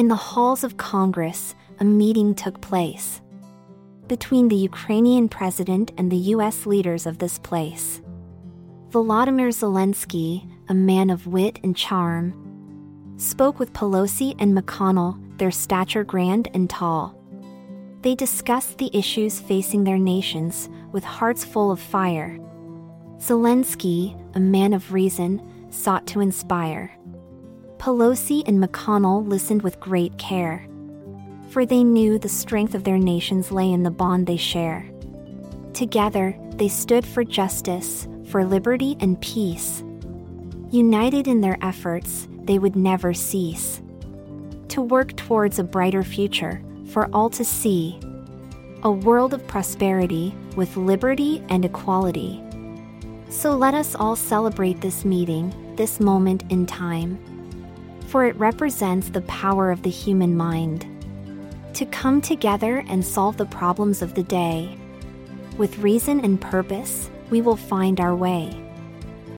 In the halls of Congress, a meeting took place between the Ukrainian president and the U.S. leaders of this place. Volodymyr Zelensky, a man of wit and charm, spoke with Pelosi and McConnell, their stature grand and tall. They discussed the issues facing their nations with hearts full of fire. Zelensky, a man of reason, sought to inspire. Pelosi and McConnell listened with great care for they knew the strength of their nations lay in the bond they share. Together, they stood for justice, for liberty and peace. United in their efforts, they would never cease to work towards a brighter future for all to see. A world of prosperity with liberty and equality. So let us all celebrate this meeting, this moment in time. For it represents the power of the human mind to come together and solve the problems of the day. With reason and purpose, we will find our way.